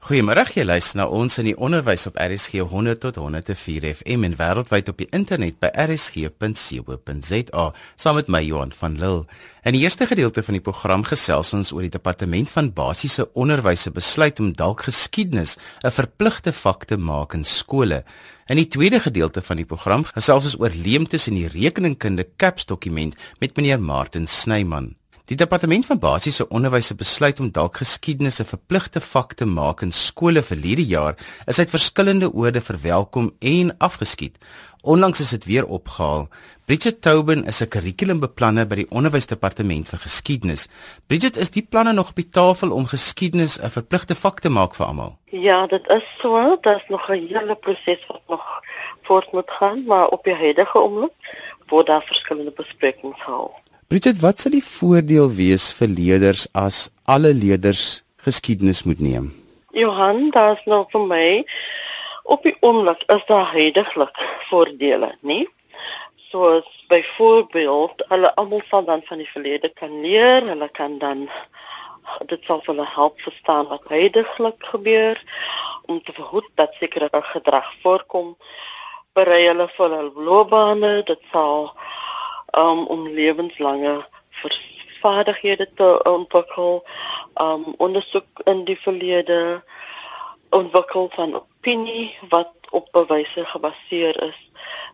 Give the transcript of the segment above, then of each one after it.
Goeiemôre, jy luister na ons in die onderwys op RSG 100 tot 104 FM en wêreldwyd op die internet by rsg.co.za saam met my Johan van Lille. In die eerste gedeelte van die program gesels ons oor die departement van basiese onderwys se besluit om dalk geskiedenis 'n verpligte vak te maak in skole. In die tweede gedeelte van die program gesels ons oor leemtes in die rekeningkunde CAPS dokument met meneer Martin Snyman. Die departement van basiese onderwys het besluit om dalk geskiedenis 'n verpligte vak te maak in skole vir hierdie jaar. Is uit verskillende oorde verwelkom en afgeskiet. Onlangs is dit weer opgehaal. Bridget Tobin is 'n kurrikulumbeplanner by die onderwysdepartement vir geskiedenis. Bridget, is die planne nog op die tafel om geskiedenis 'n verpligte vak te maak vir almal? Ja, dit is so. Is nog 'n hele proses wat nog voort moet gaan, maar op die huidige oomblik word daar verskillende besprekings gehou. Bridget, wat sal die voordeel wees vir leerders as alle leerders geskiedenis moet neem? Johan, daar's nou vir my op die oomblik is daar heidaglik voordele, nê? Soos byvoorbeeld, hulle almal sal dan van die verlede kan leer, hulle kan dan dit sal hulle help verstaan wat heidaglik gebeur om te verhoed dat sekere gedrag voorkom. Berei hulle vir hulle loopbane, dit sal um, om lewenslange vaardighede te ontwikkel, um ondersoek in die verlede ontwikkel van opinie wat op bewyse gebaseer is.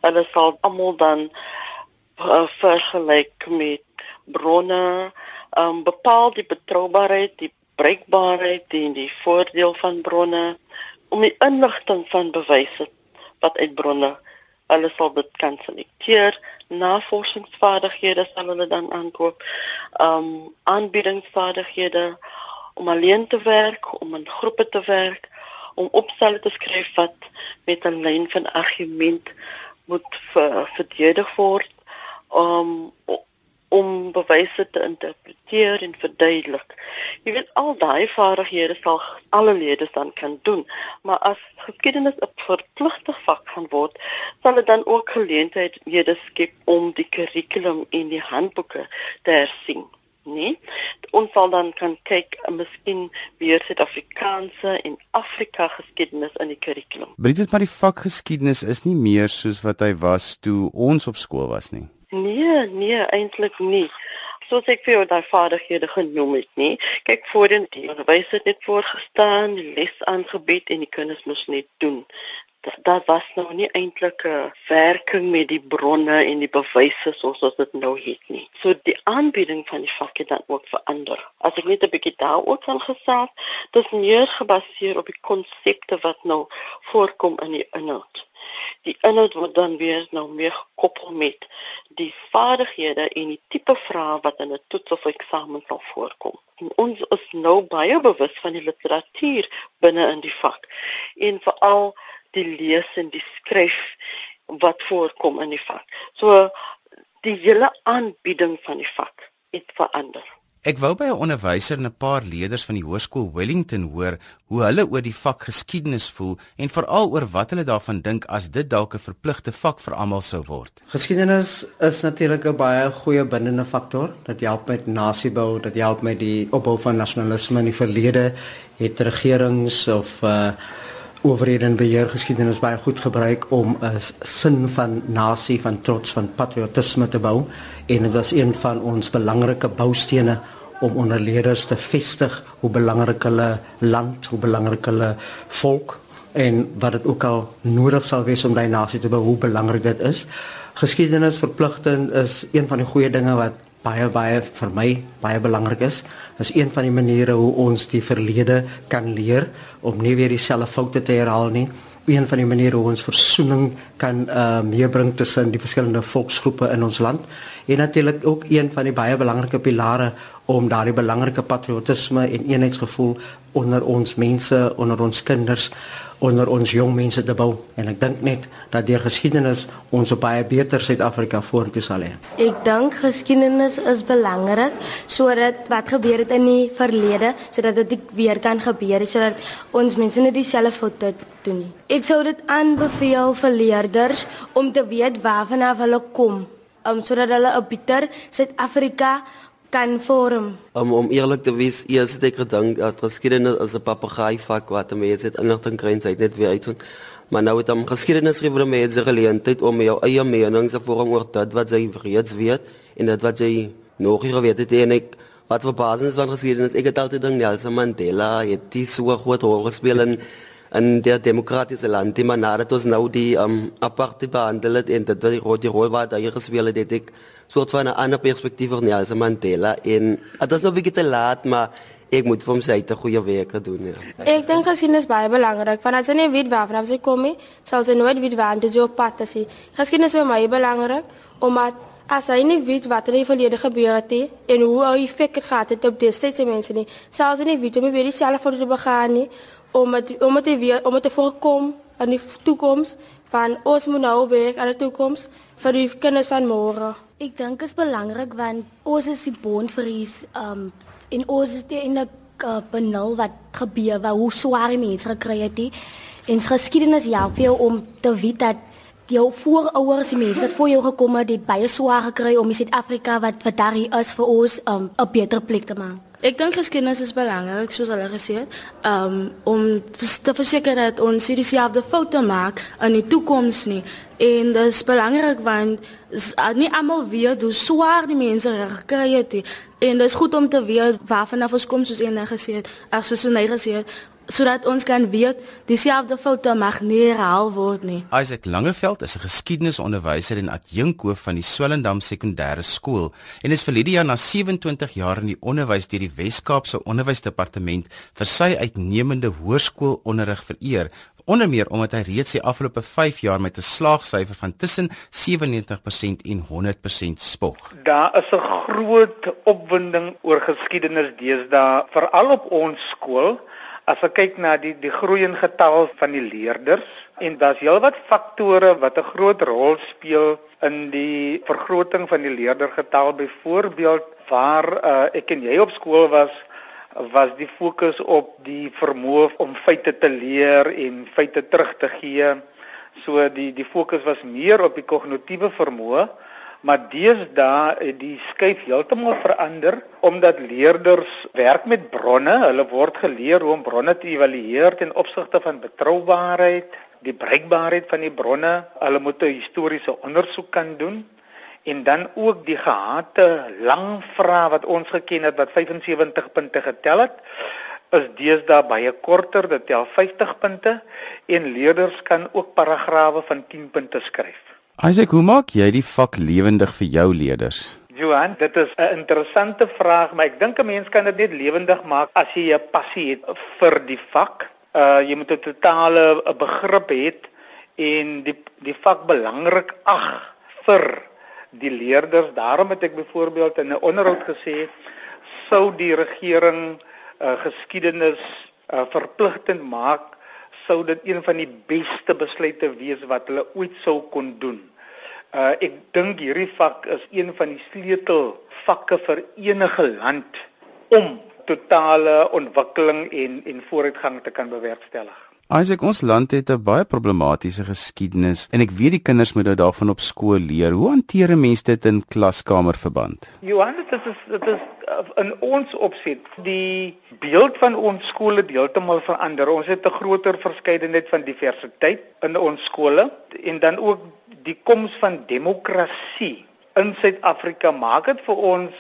Hulle sal almal dan uh, vergelyk met bronne, um bepaal die betroubaarheid, die breekbaarheid en die voordeel van bronne om die inligting van bewyse wat uit bronne hulle sal dit kan selekteer navorsingsvaardighede sal hulle dan aankoop. Um aanbiedingsvaardighede om alleen te werk om in groepe te werk om opstelle te skryf wat met 'n lyn van argument moet ver, verdedig word. Om om bewyse te interpreteer en verduidelik. Jy weet al daai vaardighede sal alle leerders dan kan doen, maar as geskiedenis 'n verpligte vak gaan word, sal dit dan ook geleenthede skep om die kurrikulum en die handboeke te hersien. Nee, ons sal dan kan kyk, miskien weer Suid-Afrikaanse en Afrika geskiedenis in die kurrikulum. Bridget, maar die vak geskiedenis is nie meer soos wat hy was toe ons op skool was nie. Nee, nee, eintlik nie. Soos ek vir jou daai vaardighede genoem het, nie. Kyk voorheen die onderwys het net voorgestaan, les aangebied en die kinders moes net doen. Daar was nou nie eintlik 'n werking met die bronne en die bewyse soos ons dit nou het nie. So die aanbieding van die vakke dan ook verander. As ek net 'n bietjie daaroor kan gesels, dit is meer gebaseer op die konsepte wat nou voorkom in die inhoud. Die inhoud word dan weer nou meer gekoppel met die vaardighede en die tipe vrae wat in 'n toets of eksamen sal voorkom. En ons is nou baie bewus van die literatuur binne in die vak en veral die lees en die skryf wat voorkom in die vak. So die hele aanbieding van die vak het verander. Ek wou by 'n onderwyser en 'n paar leerders van die hoërskool Wellington hoor hoe hulle oor die vak geskiedenis voel en veral oor wat hulle daarvan dink as dit dalk 'n verpligte vak vir almal sou word. Geskiedenis is natuurlik 'n baie goeie bindende faktor. Dit help met nasiebou, dit help met die opbou van nasionalisme in die verlede. Het regerings of uh owerhede en beheer geskiedenis baie goed gebruik om 'n sin van nasie, van trots, van patriotisme te bou en dit was een van ons belangrike boustene om onder leerders te vestig hoe belangrik hulle land, hoe belangrik hulle volk en wat dit ook al nodig sal wees om daai nasie te bou, hoe belangrik dit is. Geskiedenis verpligtend is een van die goeie dinge wat baie baie vir my baie belangrik is. Dit is een van die maniere hoe ons die verlede kan leer om nie weer dieselfde foute te herhaal nie. Een van die maniere hoe ons versoening kan uh meebring tussen die verskillende volksgroepe in ons land en natuurlik ook een van die baie belangrike pilare om daardie belangrike patriotisme en eenheidsgevoel onder ons mense, onder ons kinders, onder ons jong mense te bou. En ek dink net dat deur geskiedenis ons op baie beter Suid-Afrika vorentoe sal hê. Ek dink geskiedenis is belangrik sodat wat gebeur het in die verlede, sodat dit weer kan gebeur, sodat ons mense nie dieselfde foute doen nie. Ek sou dit aanbeveel vir leerders om te weet waarvan af hulle kom, um, sodat hulle 'n beter Suid-Afrika kan vorm. Um, om eerlik te wees, eers het ek gedink dat geskiedenis as 'n papegaai vak wat mense het inligting kry en sy net weer uitvind. Maar nou het hom geskiedenis gee vir mense geleentheid om jou eie menings te vorm oor dit wat jy reeds weet en dit wat jy nog nie geweet het en ek wat vir basis van geskiedenis ek het altyd dink Nelson Mandela het die so groot rol gespeel in in die demokratiese land, maar nadat ons nou die um, apartheid behandel het en dit die, die rol wat hy gespeel het, het ek soort van 'n ander perspektief van Nelson Mandela en dit is nog 'n bietjie te laat maar ek moet vir hom sê hy het 'n goeie werk gedoen ja. Ek dink geskiedenis is baie belangrik want as jy nie weet waarvan jy kom nie, sal jy nooit weet waar jy op pad is. Geskiedenis is my belangrik omdat as jy nie weet wat in die verlede gebeur het nie en hoe hy effek het gehad het op destydse mense nie, sal jy nie weet hoe om weer dieselfde foute te begaan nie om het, om te weer om te voorkom in die toekoms van ons moet nou werk aan die toekoms vir die kinders van môre. Ek dink is belangrik want ons is die bond vir is um in ons is 'n uh, benul wat gebeur waar hoe swaar die mense gekry het die en geskiedenis help jou om te weet dat jou voorouers die mense het voor jou gekom het, het baie swaar gekry om Suid-Afrika wat wat daar is vir ons um 'n beter plek te maak. Ek dink geskiedenis is belangrik soos hulle gesê het, um om te verseker dat ons nie dieselfde foute maak in die toekoms nie. En dit is belangrik want nie almal weet hoe swaar die mense gekry het nie. En dit is goed om te weet waarvan af ons kom soos een gesê het, as soos hy gesê het, sodat ons kan weet dieselfde foute mag nie herhaal word nie. Isaac Langeveld is 'n geskiedenisonderwyser en adjunkhoof van die Swellendam Sekondêre Skool en is vir Lydia na 27 jaar in die onderwys deur die Wes-Kaapse Onderwysdepartement vir sy uitnemende hoërskoolonderrig vereer onder meer omdat hy reeds die afgelope 5 jaar met 'n slaagsyfer van tussen 97% en 100% spog. Daar is 'n groot opwinding oor geskiedenis deesdae, veral op ons skool. As ek kyk na die die groeiende getal van die leerders en daar's heelwat faktore wat 'n groot rol speel in die vergroting van die leerdergetal. Byvoorbeeld waar uh, ek en jy op skool was, was die fokus op die vermoë om feite te leer en feite terug te gee. So die die fokus was meer op die kognitiewe vermoë maar deesdae het die skuif heeltemal verander omdat leerders werk met bronne. Hulle word geleer hoe om bronne te evalueer ten opsigte van betroubaarheid, die bruikbaarheid van die bronne. Hulle moet 'n historiese ondersoek kan doen en dan ook die gehate lang vrae wat ons geken het wat 75 punte getel het is deesdae baie korter, dit tel 50 punte en leerders kan ook paragrawe van 10 punte skryf. Isaac, hoe maak jy die vak lewendig vir jou leerders? Johan, dit is 'n interessante vraag, maar ek dink 'n mens kan dit net lewendig maak as jy 'n passie het vir die vak. Uh jy moet 'n totale begrip hê en die die vak belangrik ag vir die leerders. Daarom het ek byvoorbeeld in 'n onderhoud gesê sou die regering uh geskiedenis uh verpligtend maak sou dit een van die beste besluite wees wat hulle ooit sou kon doen. Uh ek dink hierdie vak is een van die sleutel vakke vir enige land om totale ontwikkeling en en vooruitgang te kan bewerkstellig. Isaac, ons land het 'n baie problematiese geskiedenis en ek weet die kinders moet nou daarvan op skool leer. Hoe hanteer 'n mens dit in klaskamerverband? Johannes, dit is dit is uh, in ons opset die beeld van ons skole heeltemal verander. Ons het 'n groter verskeidenheid van diversiteit in ons skole en dan ook die koms van demokrasie in Suid-Afrika maak dit vir ons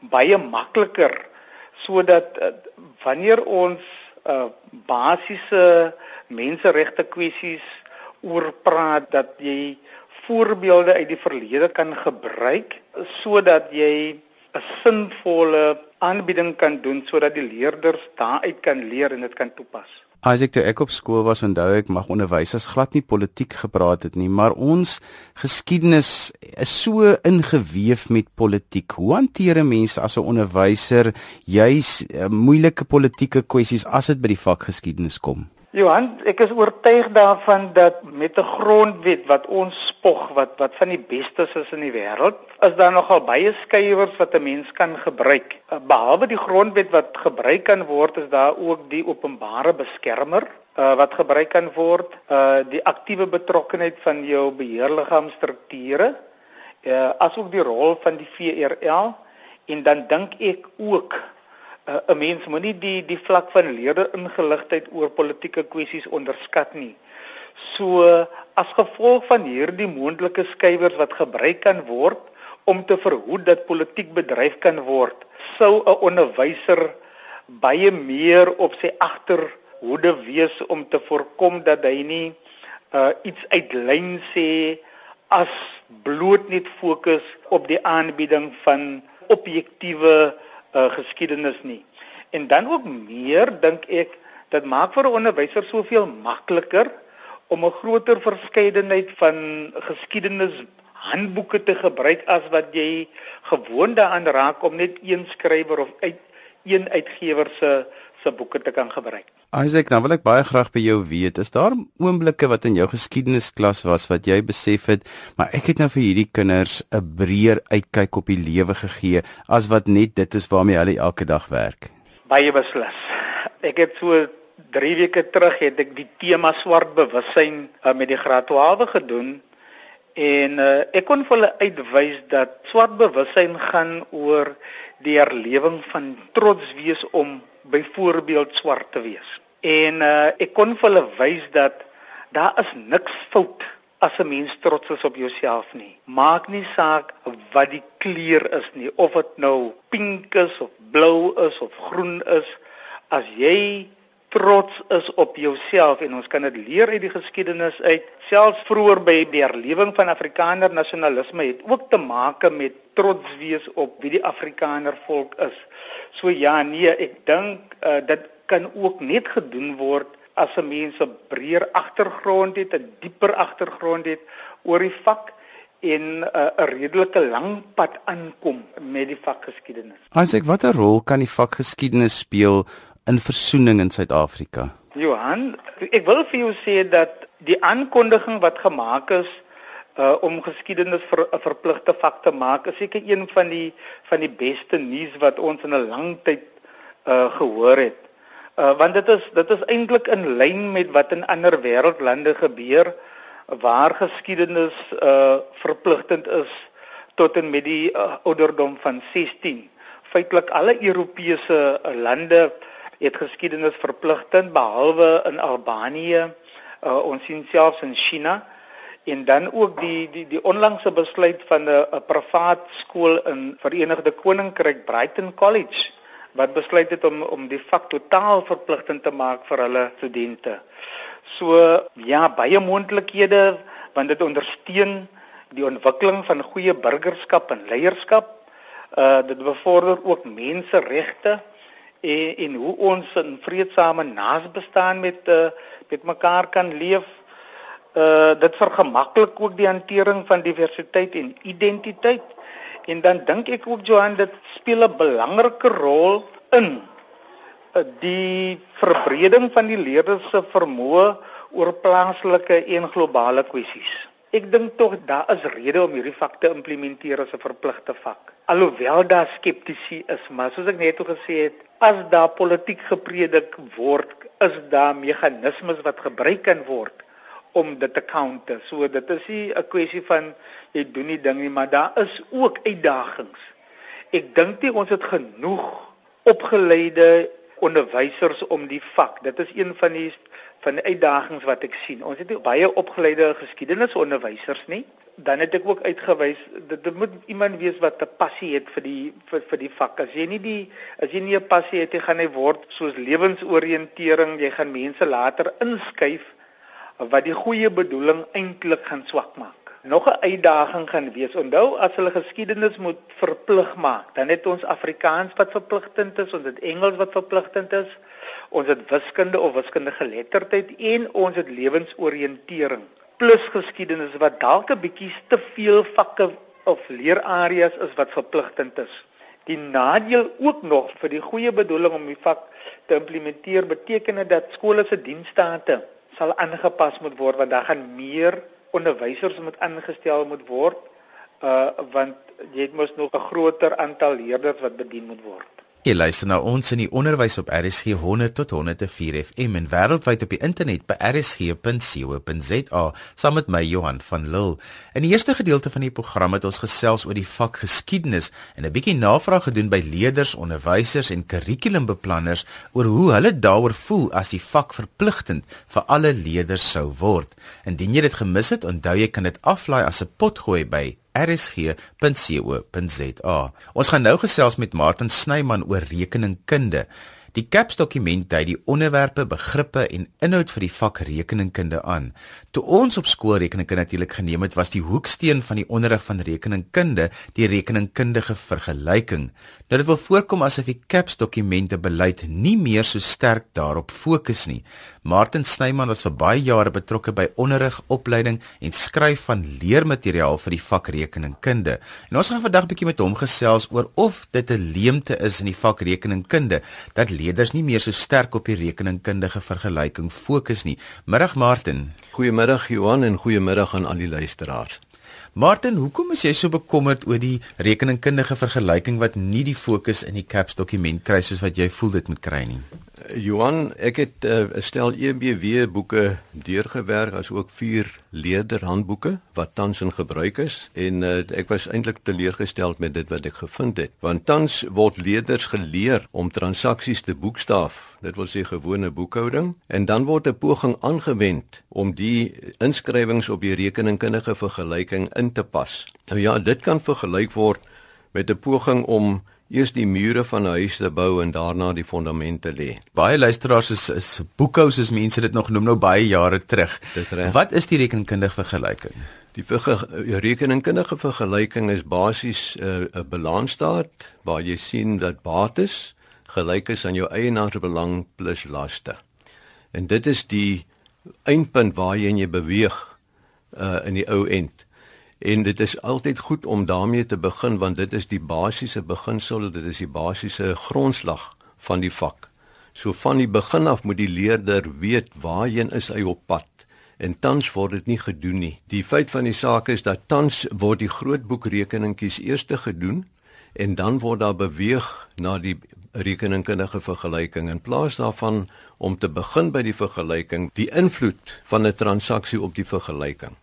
baie makliker sodat uh, wanneer ons uh, basiese menseregte kwessies oor praat dat jy voorbeelde uit die verlede kan gebruik sodat jy 'n sinvolle aanbieding kan doen sodat die leerders daaruit kan leer en dit kan toepas. Isaac, toe ek op skool was, onthou ek mag onderwysers glad nie politiek gepraat het nie, maar ons geskiedenis is so ingeweef met politiek. Hoe hanteer 'n mens as 'n onderwyser juis uh, moeilike politieke kwessies as dit by die vak geskiedenis kom? Johan, ek is oortuig daarvan dat met 'n grondwet wat ons spog wat wat van die bestes is in die wêreld, is daar nogal baie skywers wat 'n mens kan gebruik. Eh, behalwe die grondwet wat gebruik kan word, is daar ook die openbare beskermer uh, wat gebruik kan word, uh, die aktiewe betrokkenheid van jou beheerliggaamstrukture, uh, asook die rol van die VRL En dan dink ek ook uh, 'n mens moenie die die vlak van leerder ingeligtheid oor politieke kwessies onderskat nie. So as gevolg van hierdie moontlike skywers wat gebruik kan word om te verhoed dat politiek bedryf kan word, sou 'n onderwyser baie meer op sy agterhoede wees om te voorkom dat hy nie uh, iets uitlyn sê as bloot net fokus op die aanbieding van objektiewe uh, geskiedenis nie. En dan ook meer dink ek dit maak vir 'n onderwyser soveel makliker om 'n groter verskeidenheid van geskiedenis handboeke te gebruik as wat jy gewoond daaraan raak om net een skrywer of uit een uitgewer se se boeke te kan gebruik. Isaac, dan wil ek baie graag by jou weet, is daar oomblikke wat in jou geskiedenisklas was wat jy besef het, maar ek het nou vir hierdie kinders 'n breër uitkyk op die lewe gegee as wat net dit is waarmee hulle elke dag werk? Baie beslis. Ek het so 3 weke terug het ek die tema swart bewussyn uh, met die graad 12 gedoen en uh, ek kon vir hulle uitwys dat swart bewussyn gaan oor die herlewing van trots wees om byvoorbeeld swart te wees. En uh, ek kon vir hulle wys dat daar is niks fout as 'n mens trots is op jouself nie. Maak nie saak wat die kleur is nie, of dit nou pink is of blou is of groen is, as jy trots is op jouself en ons kan dit leer uit die geskiedenis uit selfs vroeër by die herlewing van Afrikaner nasionalisme het ook te maak met trots wees op wie die Afrikaner volk is. So ja, nee, ek dink uh, dit kan ook net gedoen word as 'n mens 'n breër agtergrond het, 'n dieper agtergrond het oor die vak en 'n uh, redelike lang pad aankom met die vak geskiedenis. Isaac, watter rol kan die vak geskiedenis speel in versoening in Suid-Afrika? Johan, ek wil vir jou sê dat die aankondiging wat gemaak is uh om geskiedenis vir 'n ver, verpligte vak te maak is seker een van die van die beste nuus wat ons in 'n lang tyd uh gehoor het. Uh want dit is dit is eintlik in lyn met wat in ander wêreldlande gebeur waar geskiedenis uh verpligtend is tot en met die uh, ouderdom van 16. Feitelik alle Europese lande het geskiedenis verpligtend behalwe in Albanië, uh ons sien selfs in China en dan ook die die die onlangse besluit van 'n privaat skool in Verenigde Koninkryk Brighton College wat besluit het om om die vak totaal verpligtend te maak vir hulle studente. So ja, baie moontlikhede want dit ondersteun die ontwikkeling van goeie burgerskap en leierskap. Uh dit bevorder ook menseregte en en hoe ons in vredesame naasbestaan met uh, met mekaar kan leef uh dit vergemaklik ook die hantering van diversiteit en identiteit. En dan dink ek ook Johan dit speel 'n belangrike rol in uh, die verbreding van die leerders se vermoë oor plaaslike en globale kwessies. Ek dink tog daar is rede om hierdie vak te implementeer as 'n verpligte vak. Alhoewel daar skeptisie is, maar soos ek net gesê het, as daar politiek gepredik word, is daar meganismes wat gebruik kan word om dit te counter. So dit is nie 'n kwessie van jy doen nie ding nie, maar daar is ook uitdagings. Ek dink nie ons het genoeg opgeleide onderwysers om die vak. Dit is een van die van die uitdagings wat ek sien. Ons het nie baie opgeleide geskiedenisonderwysers nie. Dan het ek ook uitgewys dat dit moet iemand wees wat 'n passie het vir die vir, vir die vak. As jy nie die as jy nie 'n passie het, jy gaan hy word soos lewensoriëntering, jy gaan mense later inskuif wat die goeie bedoeling eintlik gaan swak maak. Nog 'n uitdaging gaan wees. Onthou as hulle geskiedenis moet verplig maak, dan het ons Afrikaans wat verpligtend is, ons het Engels wat verpligtend is, ons het wiskunde of wiskundige geletterdheid en ons het lewensoriëntering plus geskiedenis wat dalk 'n bietjie te veel vakke of leerareas is wat verpligtend is. Die nadeel ook nog vir die goeie bedoeling om die vak te implementeer beteken dit dat skole se diensstate sal aangepas moet word want daar gaan meer onderwysers moet aangestel moet word uh want jy het mos nog 'n groter aantal leerders wat bedien moet word. Jy luister na ons in die onderwys op RSG 100 tot 104 FM en wêreldwyd op die internet by rsg.co.za saam met my Johan van Lille. In die eerste gedeelte van die program het ons gesels oor die vak geskiedenis en 'n bietjie navraag gedoen by leerders, onderwysers en kurrikulumbeplanners oor hoe hulle daaroor voel as die vak verpligtend vir alle leerders sou word. Indien jy dit gemis het, onthou jy kan dit aflaai as 'n potgooi by rsg.co.za. Ons gaan nou gesels met Martin Snyman oor rekeningkunde. Die CAPS dokument dui die onderwerpe, begrippe en inhoud vir die vak rekeningkunde aan. Toe ons op skool rekeningkunde natuurlik geneem het, was die hoeksteen van die onderrig van rekeningkunde die rekeningkundige vergelyking. Nou dit wil voorkom asof die CAPS dokumente beleid nie meer so sterk daarop fokus nie. Martin Snyman was vir baie jare betrokke by onderrig, opleiding en skryf van leermateriaal vir die vak rekeningkunde. En ons gaan vandag 'n bietjie met hom gesels oor of dit 'n leemte is in die vak rekeningkunde dat leerders nie meer so sterk op die rekeningkundige vergelyking fokus nie. Middag Martin. Goeiemiddag Johan en goeiemiddag aan al die luisteraars. Martin, hoekom is jy so bekommerd oor die rekeningkundige vergelyking wat nie die fokus in die CAPS dokument kry soos wat jy voel dit moet kry nie? Johan, ek het 'n uh, stel EBW boeke deurgewerk as ook vier leerderhandboeke wat tans in gebruik is en uh, ek was eintlik teleurgestel met dit wat ek gevind het. Want tans word leerders geleer om transaksies te boekstaaf, dit wil sê gewone boekhouding, en dan word 'n poging aangewend om die inskrywings op die rekeningkundige vergelyking in te pas. Nou ja, dit kan vergelyk word met 'n poging om eers die mure van 'n huis te bou en daarna die fondamente lê. Baie luisteraars is is boekhou soos mense dit nog noem nou baie jare terug. Dis reg. Wat is die rekenkundige vergelyking? Die rekenkundige vergelyking is basies 'n uh, balansstaat waar jy sien dat bates gelyk is aan jou eienaarsbelang plus laste. En dit is die eindpunt waar jy in jy beweeg uh in die ou end. En dit is altyd goed om daarmee te begin want dit is die basiese beginsel, dit is die basiese grondslag van die vak. So van die begin af moet die leerder weet waarheen is hy op pad. En tans word dit nie gedoen nie. Die feit van die saak is dat tans word die grootboekrekeningkies eers gedoen en dan word daar beweeg na die rekeningkundige vergelyking in plaas daarvan om te begin by die vergelyking, die invloed van 'n transaksie op die vergelyking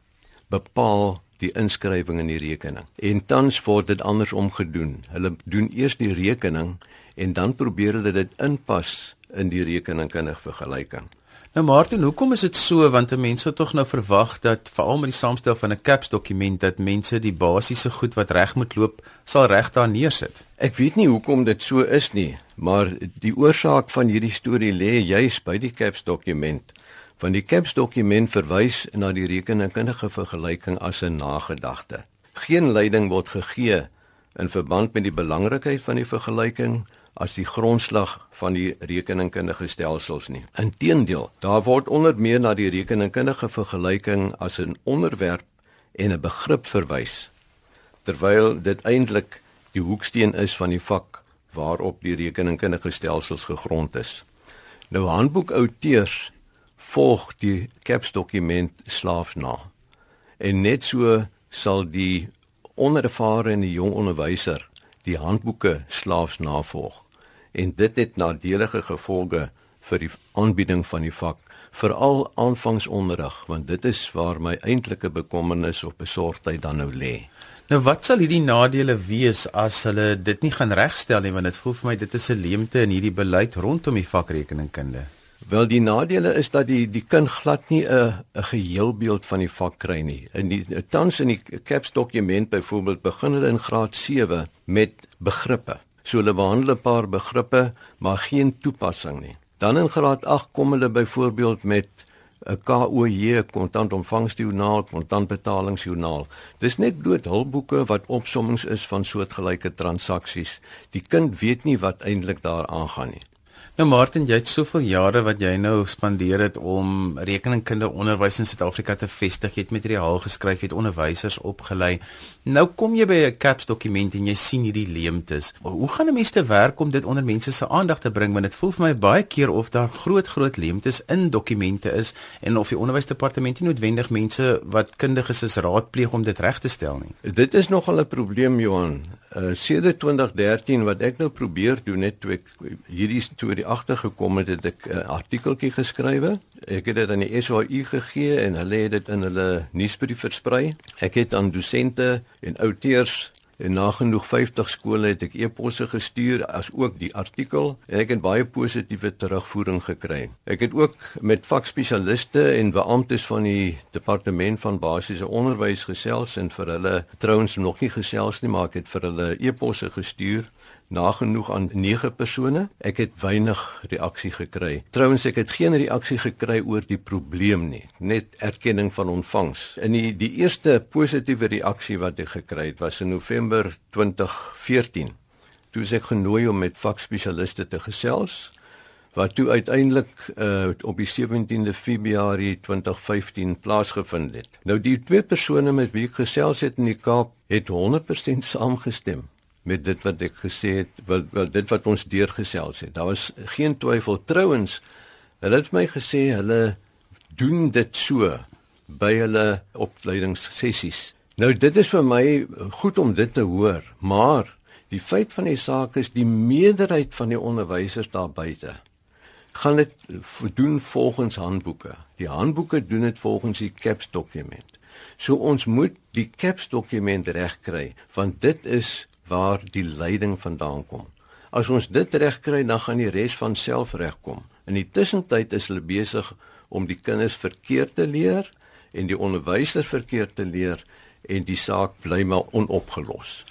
bepaal die inskrywing in die rekening. En tans word dit andersom gedoen. Hulle doen eers die rekening en dan probeer hulle dit inpas in die rekeningkundige vergelyking. Nou Martin, hoekom is dit so want mense tog nou verwag dat veral met die saamstel van 'n CAPS dokument dat mense die basiese goed wat reg moet loop sal reg daar neersit. Ek weet nie hoekom dit so is nie, maar die oorsaak van hierdie storie lê juis by die CAPS dokument van die CAPS dokument verwys na die rekenkundige vergelyking as 'n nagedagte. Geen leiding word gegee in verband met die belangrikheid van die vergelyking as die grondslag van die rekenkundige stelsels nie. Inteendeel, daar word onder meer na die rekenkundige vergelyking as 'n onderwerp en 'n begrip verwys terwyl dit eintlik die hoeksteen is van die vak waarop die rekenkundige stelsels gegrond is. Nou handboekauteurs volg die CAPS dokument slaaf na. En net so sal die onervare en die jong onderwyser die handboeke slaafs navolg. En dit het nadelige gevolge vir die aanbieding van die vak, veral aanvangsonderrig, want dit is waar my eintlike bekommernis of besorgdheid dan nou lê. Nou wat sal hierdie nadele wees as hulle dit nie gaan regstel nie want dit voel vir my dit is 'n leemte in hierdie beleid rondom die vakrekeningkunde. Wel die nadele is dat die die kind glad nie 'n 'n geheelbeeld van die vak kry nie. In die tans in die CAPS dokument byvoorbeeld begin hulle in graad 7 met begrippe. So hulle behandel 'n paar begrippe, maar geen toepassing nie. Dan in graad 8 kom hulle byvoorbeeld met 'n KOJ kontantontvangstjoernaal, kontantbetalingsjoernaal. Dis net bloot hulpboeke wat opsommings is van soortgelyke transaksies. Die kind weet nie wat eintlik daar aangaan nie. Nou Martin, jy het soveel jare wat jy nou spandeer het om rekeningkunde onderwys in Suid-Afrika te vestig. Jy het materiaal geskryf, jy het onderwysers opgelei. Nou kom jy by 'n CAPS dokument en jy sien hierdie leemtes. Hoe gaan 'n mens te werk om dit onder mense se aandag te bring want dit voel vir my baie keer of daar groot groot leemtes in dokumente is en of die onderwysdepartement nie noodwendig mense wat kundiges is raadpleeg om dit reg te stel nie. Dit is nogal 'n probleem Johan. uh, sedert 2013 wat ek nou probeer doen net toe ek hierdie storie agtergekom het, het ek 'n uh, artikeltjie geskrywe. Ek het dit aan die SAU gegee en hulle het dit in hulle nuusbrief versprei. Ek het aan dosente en outeurs En nagenoeg 50 skole het ek e-posse gestuur as ook die artikel en ek het baie positiewe terugvoering gekry. Ek het ook met vakspesialiste en beamptes van die departement van basiese onderwys gesels en vir hulle trouens nog nie gesels nie, maar ek het vir hulle e-posse gestuur nagenoeg aan 9 persone. Ek het weinig reaksie gekry. Trouwens ek het geen reaksie gekry oor die probleem nie, net erkenning van ontvangs. In die die eerste positiewe reaksie wat ek gekry het was in November 2014. Toe ek genooi om met vakspesialiste te gesels wat toe uiteindelik uh, op die 17de Februarie 2015 plaasgevind het. Nou die twee persone met wie ek gesels het in die Kaap het 100% saamgestem met dit wat ek gesê het, wel, wel dit wat ons deurgesels het. Daar was geen twyfel trouens. Hulle het my gesê hulle doen dit so by hulle opleidingssessies. Nou dit is vir my goed om dit te hoor, maar die feit van die saak is die meerderheid van die onderwysers daar buite gaan dit doen volgens handboeke. Die handboeke doen dit volgens die CAPS dokument. So ons moet die CAPS dokument regkry want dit is waar die leiding vandaan kom. As ons dit regkry, dan gaan die res van self regkom. In die tussentyd is hulle besig om die kinders verkeerd te leer en die onderwysers verkeerd te leer en die saak bly maar onopgelos.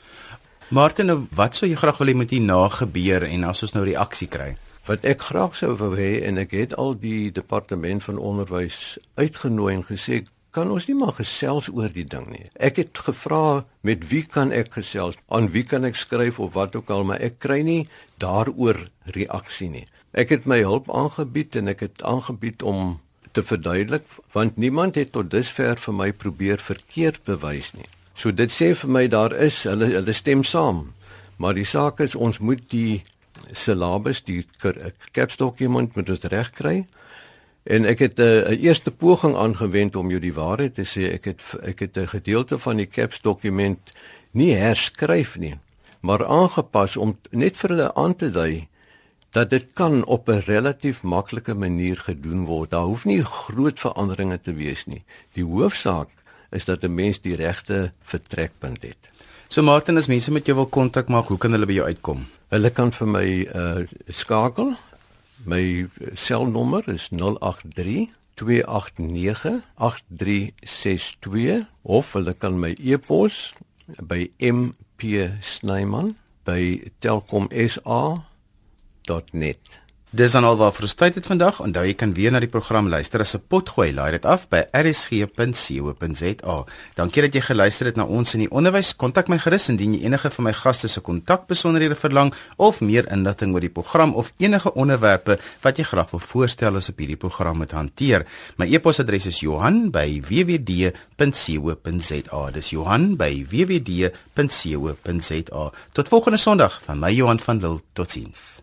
Martin, nou, wat sou jy graag wil hê moet hier na gebeur en as ons nou reaksie kry? Wat ek graag sou wou hê en ek het al die departement van onderwys uitgenooi en gesê kan ons nie maar gesels oor die ding nie. Ek het gevra met wie kan ek gesels? Aan wie kan ek skryf of wat ook al, maar ek kry nie daaroor reaksie nie. Ek het my hulp aangebied en ek het aangebied om te verduidelik want niemand het tot dusver vir my probeer verkeerd bewys nie. So dit sê vir my daar is hulle hulle stem saam. Maar die saak is ons moet die syllabus die kapsdokument moet ons regkry. En ek het eh, 'n uh, eerste poging aangewend om jou die waarheid te sê. Ek het ek het 'n gedeelte van die CAPS dokument nie herskryf nie, maar aangepas om net vir hulle aan te dui dat dit kan op 'n relatief maklike manier gedoen word. Daar hoef nie groot veranderinge te wees nie. Die hoofsaak is dat 'n mens die regte vertrekpunt het. So Martin, as mense met jou wil kontak maak, hoe kan hulle by jou uitkom? Hulle kan vir my uh skakel My selnommer is 083 289 8362 of hulle kan my e-pos by mp.snyman@telkomsa.net. Dis dan alwaar vir tyd het vandag. Onthou jy kan weer na die program luister as 'n potgooi. Laai dit af by rsg.co.za. Dankie dat jy geluister het na ons in die onderwys. Kontak my gerus indien jy enige van my gaste se kontakbesonderhede verlang of meer inligting oor die program of enige onderwerpe wat jy graag wil voorstel as op hierdie program moet hanteer. My e-posadres is Johan@wwd.co.za. Dis Johan@wwd.co.za. Tot volgende Sondag van my Johan van Lille. Totsiens.